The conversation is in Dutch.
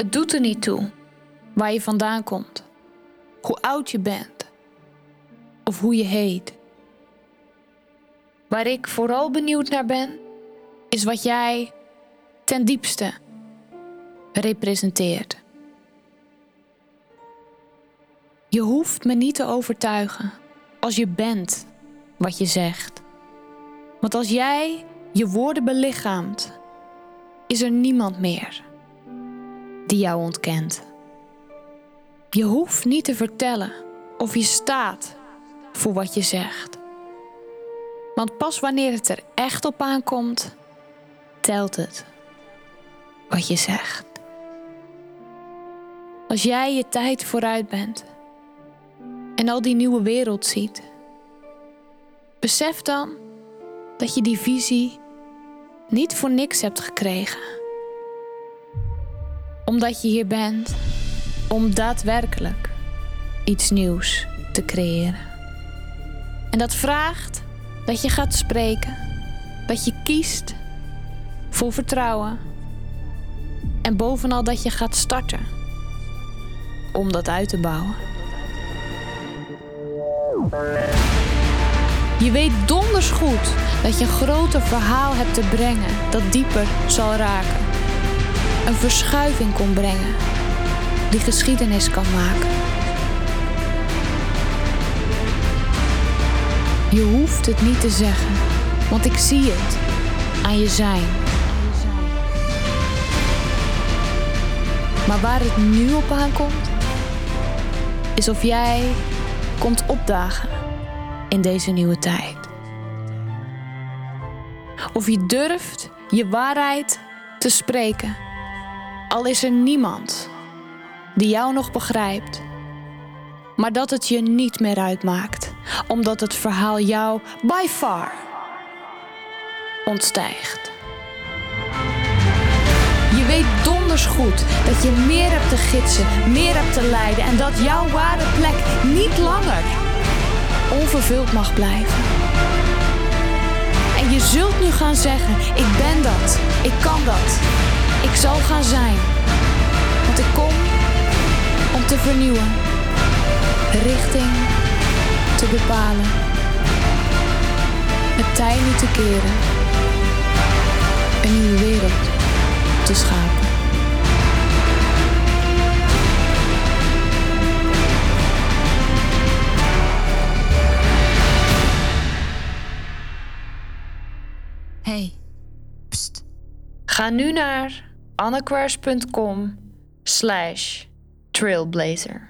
Het doet er niet toe waar je vandaan komt, hoe oud je bent of hoe je heet. Waar ik vooral benieuwd naar ben, is wat jij ten diepste representeert. Je hoeft me niet te overtuigen als je bent wat je zegt. Want als jij je woorden belichaamt, is er niemand meer die jou ontkent. Je hoeft niet te vertellen of je staat voor wat je zegt. Want pas wanneer het er echt op aankomt, telt het wat je zegt. Als jij je tijd vooruit bent en al die nieuwe wereld ziet, besef dan dat je die visie niet voor niks hebt gekregen. Omdat je hier bent om daadwerkelijk iets nieuws te creëren. En dat vraagt dat je gaat spreken, dat je kiest voor vertrouwen en bovenal dat je gaat starten om dat uit te bouwen. Je weet donders goed dat je een groter verhaal hebt te brengen dat dieper zal raken. Een verschuiving kon brengen die geschiedenis kan maken. Je hoeft het niet te zeggen, want ik zie het aan je zijn. Maar waar het nu op aankomt, is of jij komt opdagen in deze nieuwe tijd. Of je durft je waarheid te spreken, al is er niemand die jou nog begrijpt, maar dat het je niet meer uitmaakt, omdat het verhaal jou by far ontstijgt. Je weet donders goed dat je meer hebt te gidsen, meer hebt te leiden en dat jouw ware plek niet langer onvervuld mag blijven. En je zult nu gaan zeggen: Ik ben dat, ik kan dat, ik zal gaan zijn. Want ik kom om te vernieuwen, richting te bepalen, het tij niet te keren, een nieuwe wereld te schapen. Hey, pst. Ga nu naar annequars.com slash trailblazer.